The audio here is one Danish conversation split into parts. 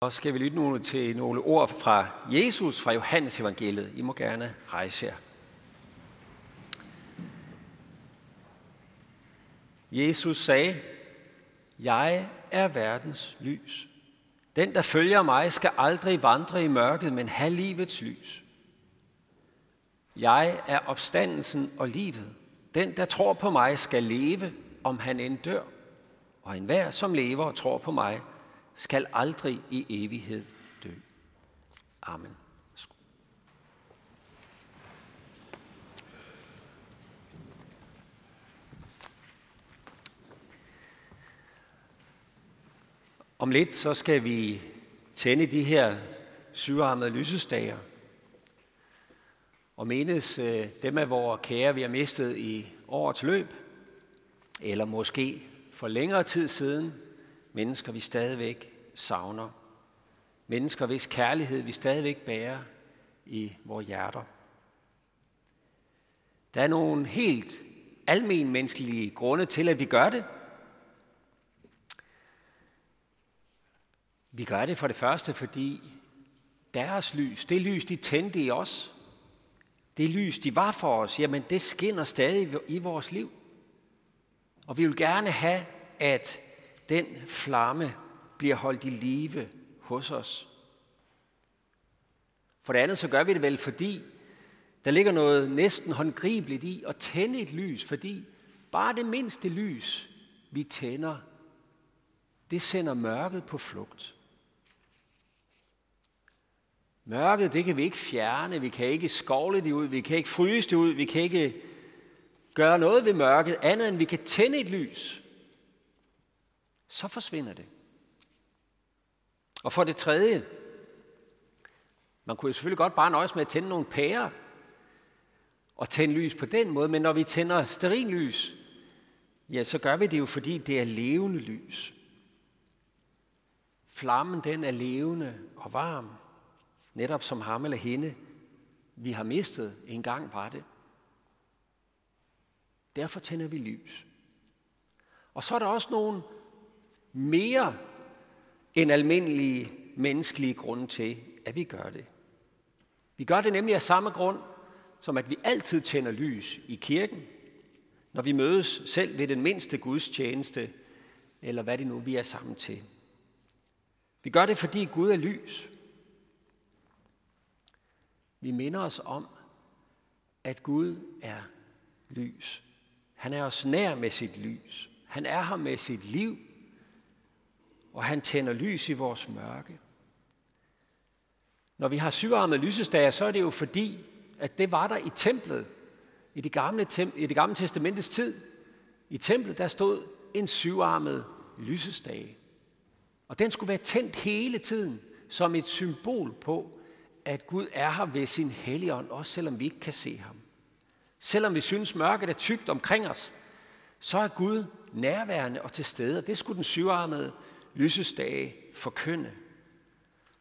Og skal vi lytte nu til nogle ord fra Jesus fra Johannes evangeliet. I må gerne rejse jer. Jesus sagde, Jeg er verdens lys. Den, der følger mig, skal aldrig vandre i mørket, men have livets lys. Jeg er opstandelsen og livet. Den, der tror på mig, skal leve, om han end dør. Og enhver, som lever og tror på mig, skal aldrig i evighed dø. Amen. Om lidt så skal vi tænde de her syvarmede lysestager og menes øh, dem af vores kære, vi har mistet i årets løb, eller måske for længere tid siden, mennesker vi stadigvæk savner, mennesker hvis kærlighed vi stadigvæk bærer i vores hjerter. Der er nogle helt almen menneskelige grunde til, at vi gør det. Vi gør det for det første, fordi deres lys, det lys, de tændte i os, det lys, de var for os, jamen det skinner stadig i vores liv. Og vi vil gerne have, at den flamme bliver holdt i live hos os. For det andet så gør vi det vel, fordi der ligger noget næsten håndgribeligt i at tænde et lys, fordi bare det mindste lys, vi tænder, det sender mørket på flugt. Mørket, det kan vi ikke fjerne, vi kan ikke skovle det ud, vi kan ikke fryse det ud, vi kan ikke gøre noget ved mørket, andet end vi kan tænde et lys. Så forsvinder det. Og for det tredje, man kunne jo selvfølgelig godt bare nøjes med at tænde nogle pærer og tænde lys på den måde, men når vi tænder sterinlys, ja, så gør vi det jo, fordi det er levende lys. Flammen, den er levende og varm netop som ham eller hende, vi har mistet en gang var det. Derfor tænder vi lys. Og så er der også nogle mere end almindelige menneskelige grunde til, at vi gør det. Vi gør det nemlig af samme grund, som at vi altid tænder lys i kirken, når vi mødes selv ved den mindste gudstjeneste, eller hvad det nu vi er sammen til. Vi gør det, fordi Gud er lys, vi minder os om, at Gud er lys. Han er os nær med sit lys. Han er her med sit liv, og han tænder lys i vores mørke. Når vi har syvarmede lysestager, så er det jo fordi, at det var der i templet, i det gamle, i det gamle testamentets tid. I templet, der stod en syvarmet lysestage. Og den skulle være tændt hele tiden, som et symbol på, at Gud er her ved sin helligånd, også selvom vi ikke kan se ham. Selvom vi synes, mørket er tykt omkring os, så er Gud nærværende og til stede, og det skulle den syvarmede lysesdage forkynde.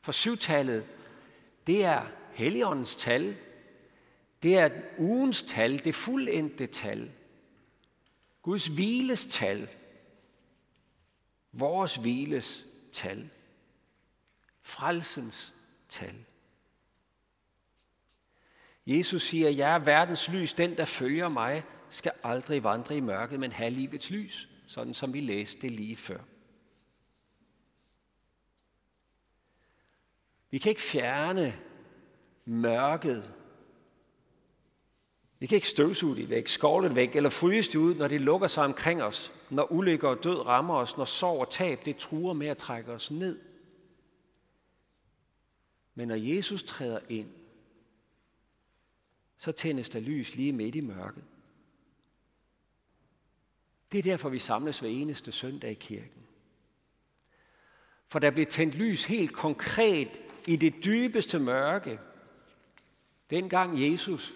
For syvtallet, det er helligåndens tal, det er ugens tal, det fuldendte tal. Guds hviles tal. Vores hviles tal. Frelsens tal. Jesus siger, jeg er verdens lys, den der følger mig, skal aldrig vandre i mørket, men have livets lys, sådan som vi læste det lige før. Vi kan ikke fjerne mørket. Vi kan ikke støvsuge det væk, skovle det væk eller fryse det ud, når det lukker sig omkring os, når ulykker og død rammer os, når sorg og tab det truer med at trække os ned. Men når Jesus træder ind, så tændes der lys lige midt i mørket. Det er derfor, vi samles hver eneste søndag i kirken. For der blev tændt lys helt konkret i det dybeste mørke, dengang Jesus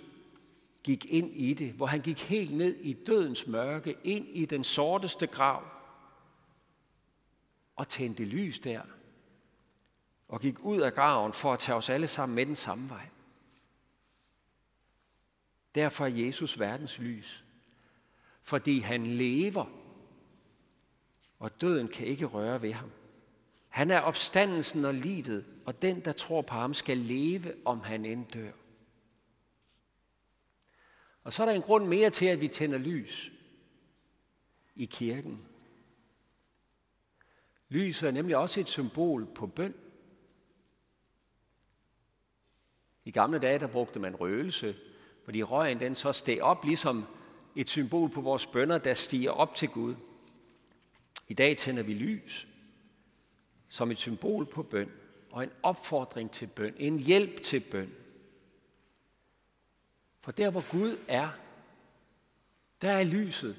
gik ind i det, hvor han gik helt ned i dødens mørke, ind i den sorteste grav, og tændte lys der, og gik ud af graven for at tage os alle sammen med den samme vej. Derfor er Jesus verdens lys. Fordi han lever, og døden kan ikke røre ved ham. Han er opstandelsen og livet, og den, der tror på ham, skal leve, om han end dør. Og så er der en grund mere til, at vi tænder lys i kirken. Lyset er nemlig også et symbol på bøn. I gamle dage, der brugte man røgelse, fordi røgen den så steg op ligesom et symbol på vores bønder, der stiger op til Gud. I dag tænder vi lys som et symbol på bøn og en opfordring til bøn, en hjælp til bøn. For der, hvor Gud er, der er lyset.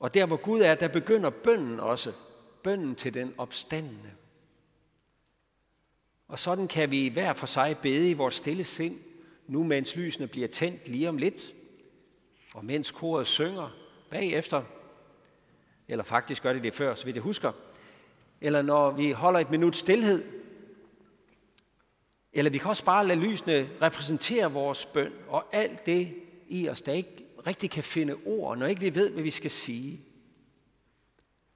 Og der, hvor Gud er, der begynder bønnen også. Bønnen til den opstandende. Og sådan kan vi hver for sig bede i vores stille sind, nu mens lysene bliver tændt lige om lidt, og mens koret synger bagefter, eller faktisk gør det det før, så vidt jeg husker, eller når vi holder et minut stillhed, eller vi kan også bare lade lysene repræsentere vores bøn, og alt det i os, der ikke rigtig kan finde ord, når ikke vi ved, hvad vi skal sige.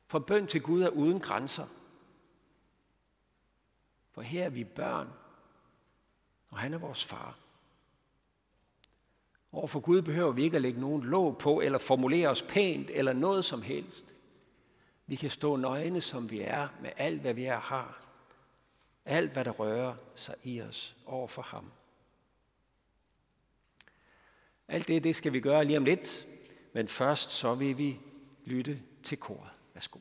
For bøn til Gud er uden grænser. For her er vi børn, og han er vores far. Overfor Gud behøver vi ikke at lægge nogen låg på, eller formulere os pænt, eller noget som helst. Vi kan stå nøgne, som vi er, med alt, hvad vi er har. Alt, hvad der rører sig i os over for ham. Alt det, det skal vi gøre lige om lidt, men først så vil vi lytte til koret. Værsgo.